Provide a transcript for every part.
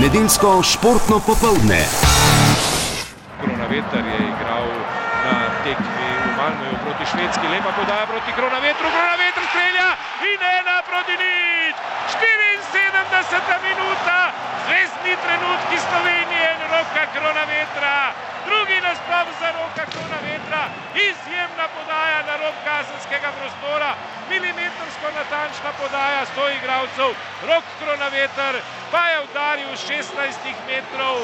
Nedeljsko športno popoldne. Kronaveter je igral na tekmi v Malmöju proti Švedski, lepa podaja proti Kronavetru, Kronavetr strelja in ena proti nič. 74 minuta, zvezdni trenutki Slovenije roka Kronavetra. Drugi naslov za roka Kronavetra, izjemna podaja na rob kazenskega prostora, milimetrsko natančna podaja sto igralcev, rok Kronavetr pa je udaril 16 metrov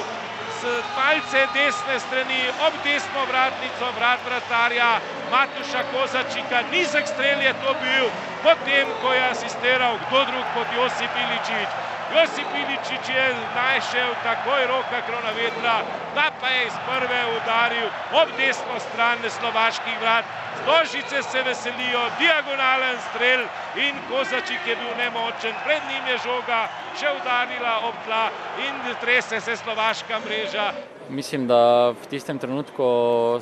z malce desne strani ob desno vratnico vrat vratarja Matuša Kozačika. Nizek strel je to bil, potem ko je asistiral kdo drug kot Josip Iličič. Josip Iličič je našel takoj roka kronavetra, da pa je iz prve udaril ob desno stran slovaških vrat. Stožice se veselijo, diagonalen strel in Kozačik je bil nemočen, pred njim je žoga še udarila ob tla in trese se slovaška mreža. Mislim, da v tistem trenutku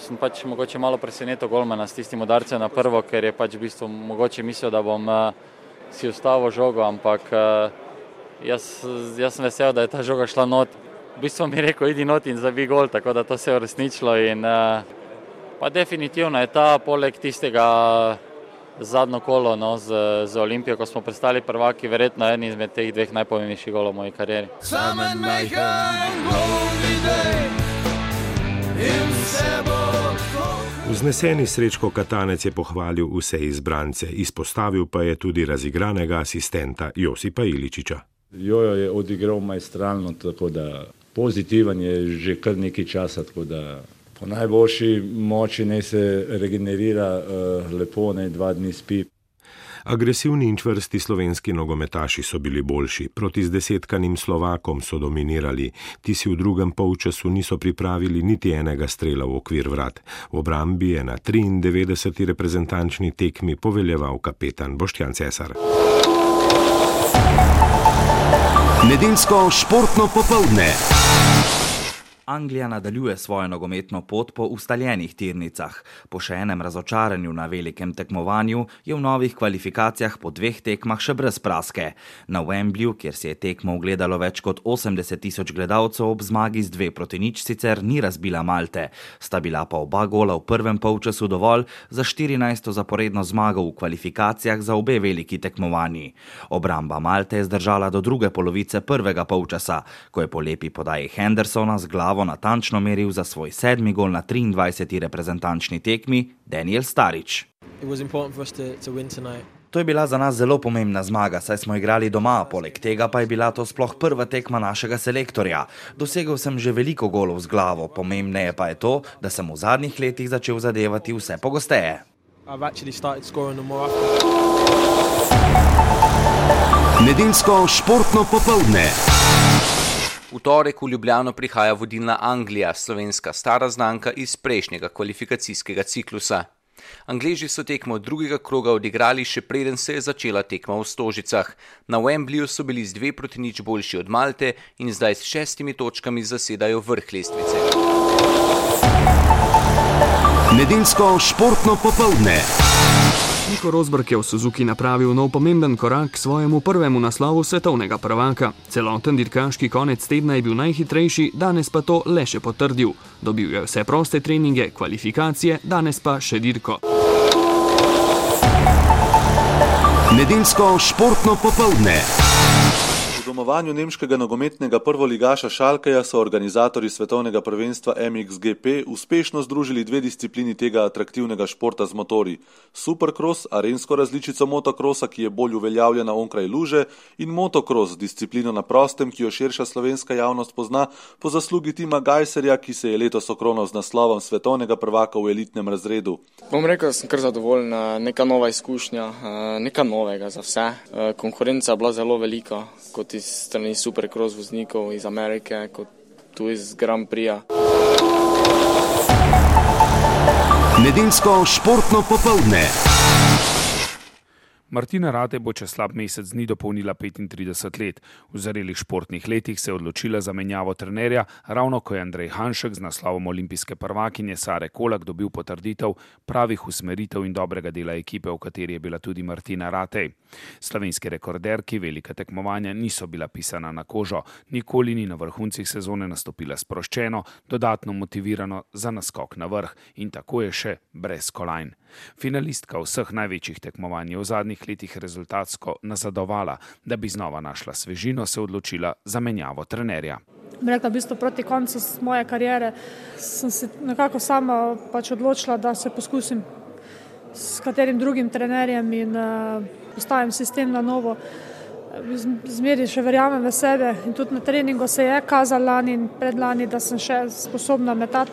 sem pač mogoče malo presenetil golmana s tistim udarcem na prvo, ker je pač v bistvu mogoče mislil, da bom uh, si ustavil žogo, ampak uh, jaz, jaz sem vesel, da je ta žoga šla not. V bistvu mi je rekel, idi not in zabi gol, tako da to se je uresničilo. In, uh, pa definitivno je ta poleg tistega zadnjo kolo no, z, z Olimpijo, ko smo prestali prvaki, verjetno en izmed teh dveh najpomembnejših golov v moji karieri. Vzneseni srečko Katanec je pohvalil vse izbrance, izpostavil pa je tudi razigranega asistenta Josipa Iličiča. Jojo je odigral majstralno, tako da pozitiven je že kar nekaj časa, tako da po najboljši moči ne se regenerira uh, lepo, ne dva dni spi. Agresivni in čvrsti slovenski nogometaši so bili boljši, proti zdesetkanim Slovakom so dominirali, ti si v drugem polčasu niso pripravili niti enega strela v okvir vrat. V obrambi je na 93. reprezentančni tekmi poveljeval kapetan Boštjan Cesar. Nedeljsko športno popoldne. Anglija nadaljuje svojo nogometno pot po ustaljenih tirnicah. Po še enem razočaranju na velikem tekmovanju je v novih kvalifikacijah po dveh tekmah še brez praske. Na Wembleyu, kjer si je tekmo ogledalo več kot 80 tisoč gledalcev ob zmagi z dve proti nič, sicer ni razbila Malte. Sta bila pa oba gola v prvem polčasu dovolj za 14. zaporedno zmago v kvalifikacijah za obe veliki tekmovanji. Obramba Malte je zdržala do druge polovice prvega polčasa, ko je po lepi podaji Hendersona z glavo glavo natančno meril za svoj sedmi gol na 23. reprezentančni tekmi Daniel Starič. To je bila za nas zelo pomembna zmaga, saj smo igrali doma, poleg tega pa je bila to sploh prva tekma našega selektorja. Dosegel sem že veliko golov z glavo, pomembneje pa je to, da sem v zadnjih letih začel zadevati vse pogosteje. Nedeljsko športno popoldne. V torek v Ljubljano prihaja vodilna Anglija, slovenska stara znanka iz prejšnjega kvalifikacijskega ciklusa. Angleži so tekmo drugega kroga odigrali še preden se je začela tekma v Stožicah. Na Wembleyu so bili z dve proti nič boljši od Malte in zdaj s šestimi točkami zasedajo vrh lestvice. Nedeljsko športno popoldne. Niko Rosberg je v Suzuki napravil nov pomemben korak k svojemu prvemu naslovu svetovnega prvaka. Celoten dirkaški konec tedna je bil najhitrejši, danes pa to le še potrdil. Dobil je vse proste treninge, kvalifikacije, danes pa še dirko. Nedeljsko športno popoldne domovanju nemškega nogometnega prvoligaša Šalkeja so organizatori svetovnega prvenstva MXGP uspešno združili dve disciplini tega atraktivnega športa z motori: Supercross, arensko različico motokrosa, ki je bolj uveljavljena onkraj luže, in motocross, disciplino na prostem, ki jo širša slovenska javnost pozna po zaslugi Tima Gajserja, ki se je letos okronal z naslovom svetovnega prvaka v elitnem razredu. Bom rekel, da sem kar zadovoljen, neka nova izkušnja, nekaj novega za vse. Konkurenca je bila zelo velika, kot strani supercross voznikov iz Amerike, kot tudi iz Grand Prix. Nedeljsko športno popoldne. Martina Rate bo čez slab mesec dni dopolnila 35 let. V zarelih športnih letih se je odločila za menjavo trenerja, ravno ko je Andrej Hanšek z naslovom olimpijske prvakinje Sare Kolak dobil potrditev pravih usmeritev in dobrega dela ekipe, v kateri je bila tudi Martina Rate. Slovenski rekorderki velika tekmovanja niso bila pisana na kožo, nikoli ni na vrhuncih sezone nastopila sproščeno, dodatno motivirano za naskok na vrh in tako je še brez kolajn. Finalistka vseh največjih tekmovanj je v zadnjih letih rezultatsko nazadovala, da bi znova našla svežino, se odločila za menjavo trenerja. Rekla, v bistvu proti koncu moje kariere sem se nekako sama pač odločila, da se poskusim s katerim drugim trenerjem in uh, postavim sistem na novo. Zmeri še verjamem v sebe in tudi na treningu se je kazalo lani in predlani, da sem še sposobna metati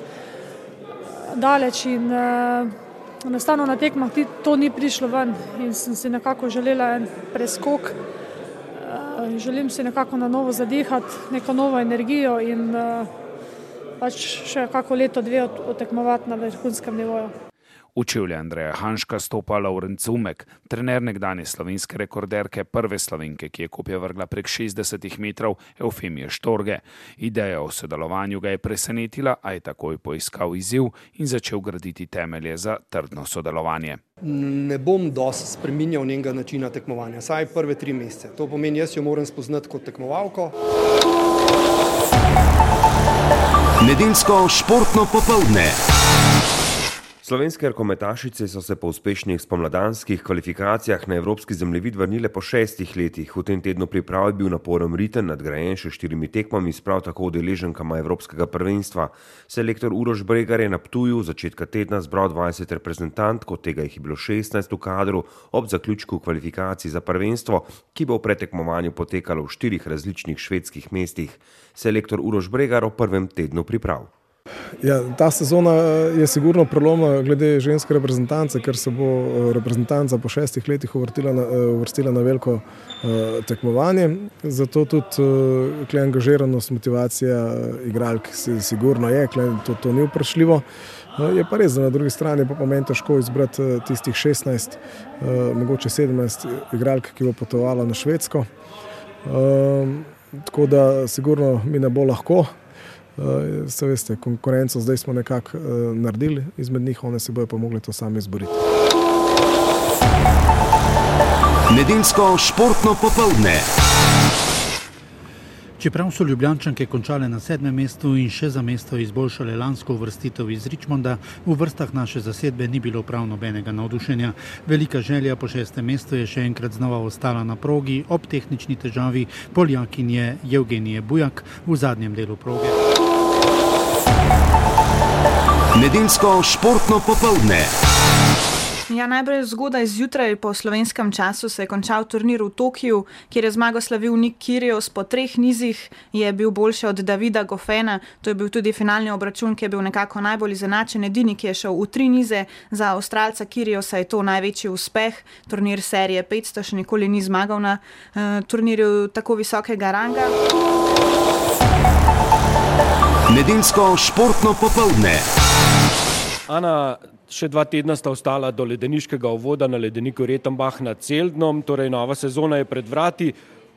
daleč in uh, enostavno na tekmah to ni prišlo ven in sem si nekako želela en preskok. Uh, želim si nekako na novo zadihati, neko novo energijo in uh, pač še kako leto, dve odtekmovati na vrhunskem nivoju. Učil je Andreja Hanška, stopa Laurent Umek, trener nekdanje slovenske rekorderke, prve slovenke, ki je kopje vrgla prek 60 metrov, Eufemije Štorge. Ideja o sodelovanju ga je presenetila, a je takoj poiskal izziv in začel graditi temelje za trdno sodelovanje. Ne bom dosti spremenjal njenega načina tekmovanja, saj prve tri mesece. To pomeni, jaz jo moram spoznati kot tekmovalko. Nedeljsko športno popoldne. Slovenske rokometašice so se po uspešnih spomladanskih kvalifikacijah na evropski zemljevid vrnile po šestih letih. V tem tednu priprav je bil naporen riten, nadgrajen še štirimi tekmami, sprav tako udeleženkama evropskega prvenstva. Selektor Uroš Bregar je na Ptuju začetka tedna zbral 20 reprezentantk, od tega jih je bilo 16 v kadru, ob zaključku kvalifikacij za prvenstvo, ki bo v pretekmovanju potekalo v štirih različnih švedskih mestih. Selektor Uroš Bregar o prvem tednu priprav. Ja, ta sezona eh, je sigurno preloma glede ženske reprezentance, ker se bo eh, reprezentanca po šestih letih uvrstila na, eh, uvrstila na veliko uh, tekmovanje. Zato tudi uh, angažiranost, motivacija igralk si, sigurno je, to, to ni vprašljivo. Uh, je pa res, da na drugi strani pa pomeni težko izbrati tistih 16, uh, mogoče 17 igralk, ki bo potovala na Švedsko. Uh, tako da sigurno mi ne bo lahko. Uh, veste, konkurenco zdaj smo nekako uh, naredili izmed njih, one se bojo pa mogli to sami izboriti. Nedeljsko športno popoldne. Čeprav so Ljubljančanke končale na sedmem mestu in še za mesto izboljšale lansko vrstitev iz Richmonda, v vrstah naše zasedbe ni bilo prav nobenega navdušenja. Velika želja po šestem mestu je še enkrat znova ostala na progi ob tehnični težavi poljakinje Evgenije Bujak v zadnjem delu proge. Nedeljsko športno popoldne. Ja, najprej zgodaj zjutraj po slovenskem času se je končal turnir v Tokiu, kjer je zmago slavil Nik Kirios po treh nizih, je bil boljši od Davida Gofena. To je bil tudi finalni obračun, ki je bil nekako najbolj izenačen. Edini, ki je šel v tri nize za Avstralca Kiriosa, je to največji uspeh. Turnir serije 500 še nikoli ni zmagal na uh, turnirju tako visokega ranga. Nedeljsko športno popoldne. Ana, še dva tedna sta ostala do ledeniškega uvoda na ledeniku Retenbach nad Celdnom, torej nova sezona je pred vrati.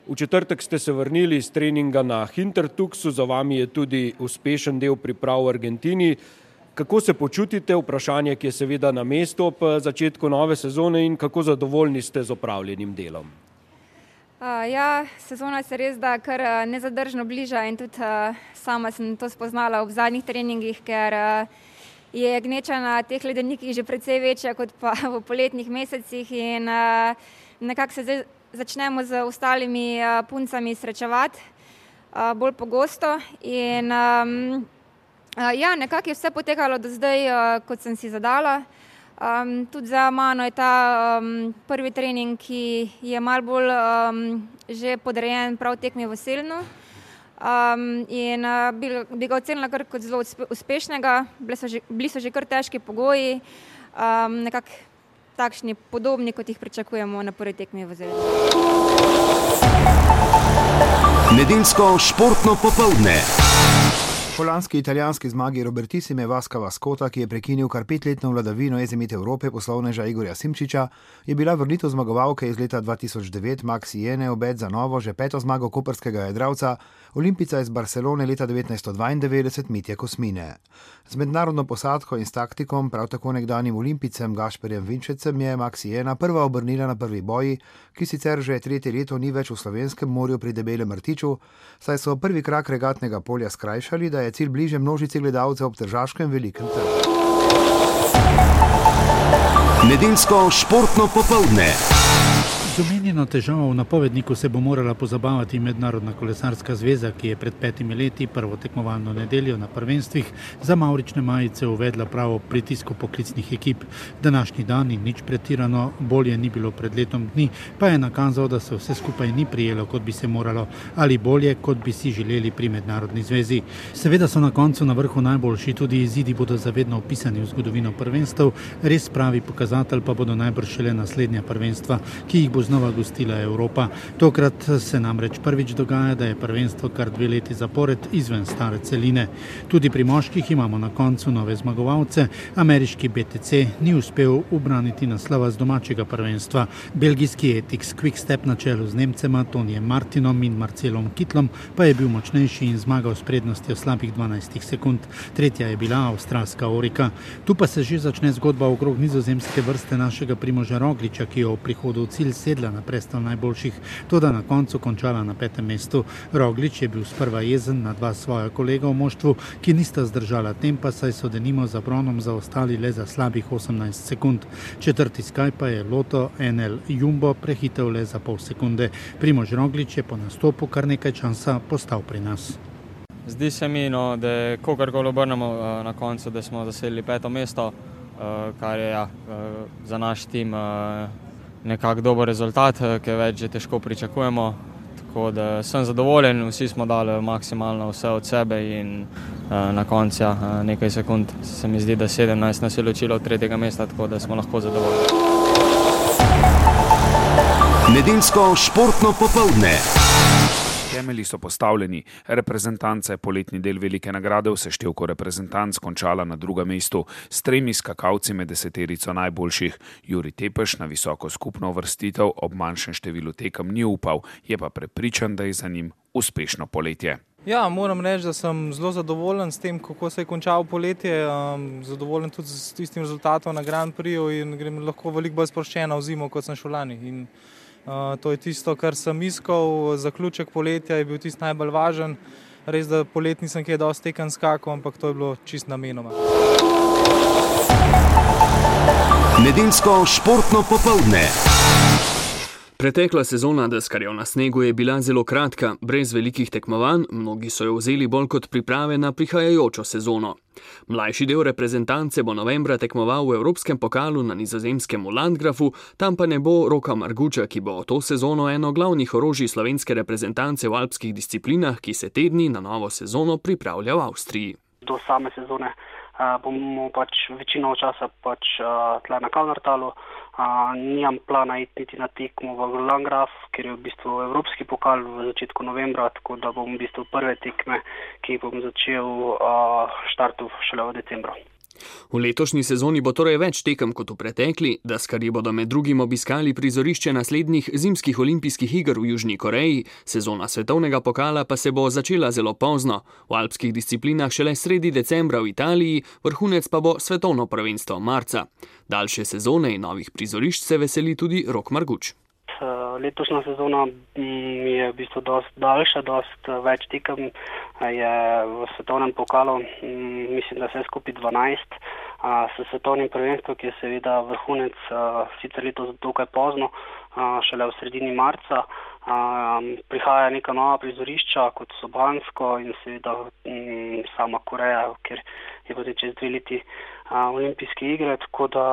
V četrtek ste se vrnili iz treninga na Hintertuxu, za vami je tudi uspešen del priprav v Argentini. Kako se počutite, vprašanje, ki je seveda na mestu ob začetku nove sezone in kako zadovoljni ste z opravljenim delom? Uh, ja, sezona se res da kar uh, nezadržno bliža in tudi uh, sama sem to spoznala v zadnjih treningih, ker uh, je gneča na teh ledenikih že precej večja kot pa v poletnih mesecih in uh, nekako se zdaj začnemo z ostalimi uh, puncami srečevati uh, bolj pogosto in uh, ja, nekako je vse potekalo do zdaj, uh, kot sem si zadala. Um, tudi za mano je ta um, prvi trening, ki je mal bolj um, podrejen prav tekmi v Selnu. Um, in uh, bi, bi ga ocenila kot zelo uspešnega, bili so, že, bili so že kar težki pogoji, um, nekako takšni, podobni, kot jih pričakujemo na prvi tekmi v Zeleni. Nedeljsko športno popoldne. Po lanski italijanski zmagi Robertissime Vaska Vaskota, ki je prekinil kar petletno vladavino Ezimit Evrope poslovneža Igorja Simčiča, je bila vrnitev zmagovalke iz leta 2009 Max Jene obet za novo, že peto zmago koperskega jedravca, olimpica iz Barcelone leta 1992 Mitja Kosmine. Z mednarodno posadko in s taktikom, prav tako nekdanjim olimpicem Gašperjem Vinčecem, je Max Jena prva obrnila na prvi boji, ki sicer že tretje leto ni več v slovenskem morju pri debelem rtiču, saj so prvi krak regatnega polja skrajšali, da je cilj bliže množici gledalcev ob tržaškem velikem trgu. Nedeljsko športno popoldne. Z omenjeno težavo v napovedniku se bo morala pozabavati Mednarodna kolesarska zveza, ki je pred petimi leti prvo tekmovalno nedeljo na prvenstvih za maurične majice uvedla pravo pritisko poklicnih ekip. Današnji dan in nič pretirano bolje ni bilo pred letom dni, pa je nakazal, da se vse skupaj ni prijelo, kot bi se moralo, ali bolje, kot bi si želeli pri Mednarodni zvezi. Seveda so na koncu na vrhu najboljši, tudi izidi bodo zavedno opisani v zgodovino prvenstv, res pravi pokazatelj pa bodo najbrž šele naslednja prvenstva, ki jih bo znova gostila Evropa. Tokrat se namreč prvič dogaja, da je prvenstvo kar dve leti zapored izven stare celine. Tudi pri moških imamo na koncu nove zmagovalce. Ameriški BTC ni uspel ubraniti naslova z domačega prvenstva. Belgijski Etix Quickstep na čelu z Nemcema Tonijem Martinom in Marcelom Kitlom pa je bil močnejši in zmagal s prednostjo slabih 12 sekund. Tretja je bila avstralska Orika. Tu pa se že začne zgodba okrog nizozemske vrste našega Primoža Rogliča, ki je v prihodu cilj sedla na prestol najboljših, tudi na koncu končala na petem mestu. Roglič je bil sprva jezen na dva svoja kolega v moštvu, ki nista zdržala tempa, saj so denimo za bronom zaostali le za slabih 18 sekund. Četrti skaj pa je Loto NL Jumbo prehitev le za pol sekunde. Primož Roglič je po nastopu kar nekaj časa postal pri nas. Zdi se mi, no, da kogarkoli obrnemo na koncu, da smo zasedli peto mesto, kar je ja, za naš tim nekako dober rezultat, ki več že težko pričakujemo. Tako da sem zadovoljen, vsi smo dali maksimalno vse od sebe in na koncu ja, nekaj sekund se mi zdi, da 17 nas je ločilo od tretjega mesta, tako da smo lahko zadovoljni. Nedeljsko športno popoldne. Temelji so postavljeni, reprezentanca je poletni del velike nagrade v seštevku reprezentanc končala na drugem mestu s tremi skakalci med deseterico najboljših. Juri Tepeš na visoko skupno vrstitev ob manjšem številu tekem ni upal, je pa prepričan, da je za njim uspešno poletje. Ja, moram reči, da sem zelo zadovoljen s tem, kako se je končal poletje. Um, zadovoljen tudi s tistim rezultatom na Grand Prixu in grem lahko veliko bolj sproščeno v zimo, kot sem šel lani. In, Uh, to je tisto, kar sem iskal, zaključek poletja je bil tisti najbolj važen. Res, da polet nisem kaj dosti tekem skakal, ampak to je bilo čist namenoma. Nedeljsko športno popoldne. Pretekla sezona deskarjev na snegu je bila zelo kratka, brez velikih tekmovanj, mnogi so jo vzeli bolj kot priprave na prihajajočo sezono. Mlajši del reprezentance bo novembra tekmoval v Evropskem pokalu na nizozemskem Landgrafu, tam pa ne bo Roka Marguča, ki bo to sezono eno glavnih orožij slovenske reprezentance v alpskih disciplinah, ki se tedni na novo sezono pripravlja v Avstriji. Do same sezone uh, bomo pač večino časa pač, uh, tle na Kalnartalu. Uh, nimam plana iti na tekmo v Langraf, ker je v bistvu Evropski pokal v začetku novembra, tako da bom v bistvu prve tekme, ki bom začel uh, štartov šele v decembru. V letošnji sezoni bo torej več tekem kot v pretekli, da skari bodo med drugim obiskali prizorišče naslednjih zimskih olimpijskih iger v Južni Koreji, sezona svetovnega pokala pa se bo začela zelo pozno, v alpskih disciplinah šele sredi decembra v Italiji, vrhunec pa bo svetovno prvenstvo marca. Daljše sezone in novih prizorišč se veseli tudi Rok Marguč. Letošnja sezona je v bistvu dosti daljša, dosti več tekem je v svetovnem pokalu, mislim, da vse skupaj 12. S svetovnim prvenstvom, ki je seveda vrhunec, sicer letos dokaj pozno, šele v sredini marca, prihaja neka nova prizorišča, kot so Bansko in seveda sama Koreja, ker je potem čez dve leti olimpijske igre, tako da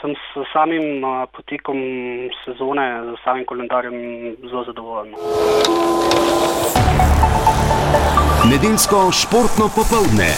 sem s samim potekom sezone, z samim kalendarjem zelo zadovoljen. Nedeljsko športno popoldne.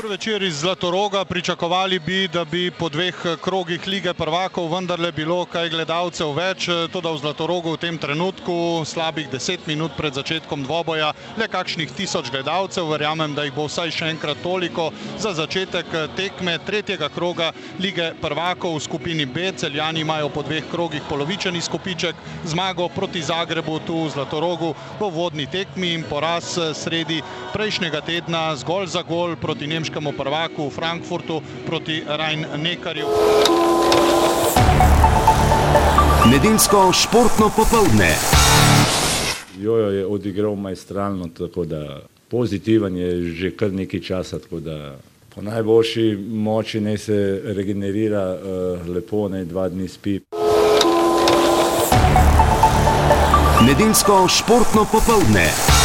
Dobro večer iz Zlatoroga. Pričakovali bi, da bi po dveh krogih lige prvakov vendarle bilo kaj gledalcev več. To, da v Zlatorogu v tem trenutku, slabih deset minut pred začetkom dvoboja, le kakšnih tisoč gledalcev. Verjamem, da jih bo vsaj še enkrat toliko za začetek tekme tretjega kroga lige prvakov v skupini B. Celjani imajo po dveh krogih polovičen izkupiček. Zmago proti Zagrebu tu v Zlatorogu po vodni tekmi in poraz sredi prejšnjega tedna zgolj za gol proti nemškemu prvaku v Frankfurtu proti Rajn-Nekarju. Nedeljsko športno popoldne. Jojo je odigral majstralno, tako da pozitiven je že kar nekaj časa, tako da po najboljši moči ne se regenerira uh, lepo, ne dva dni spi. Nedeljsko športno popoldne.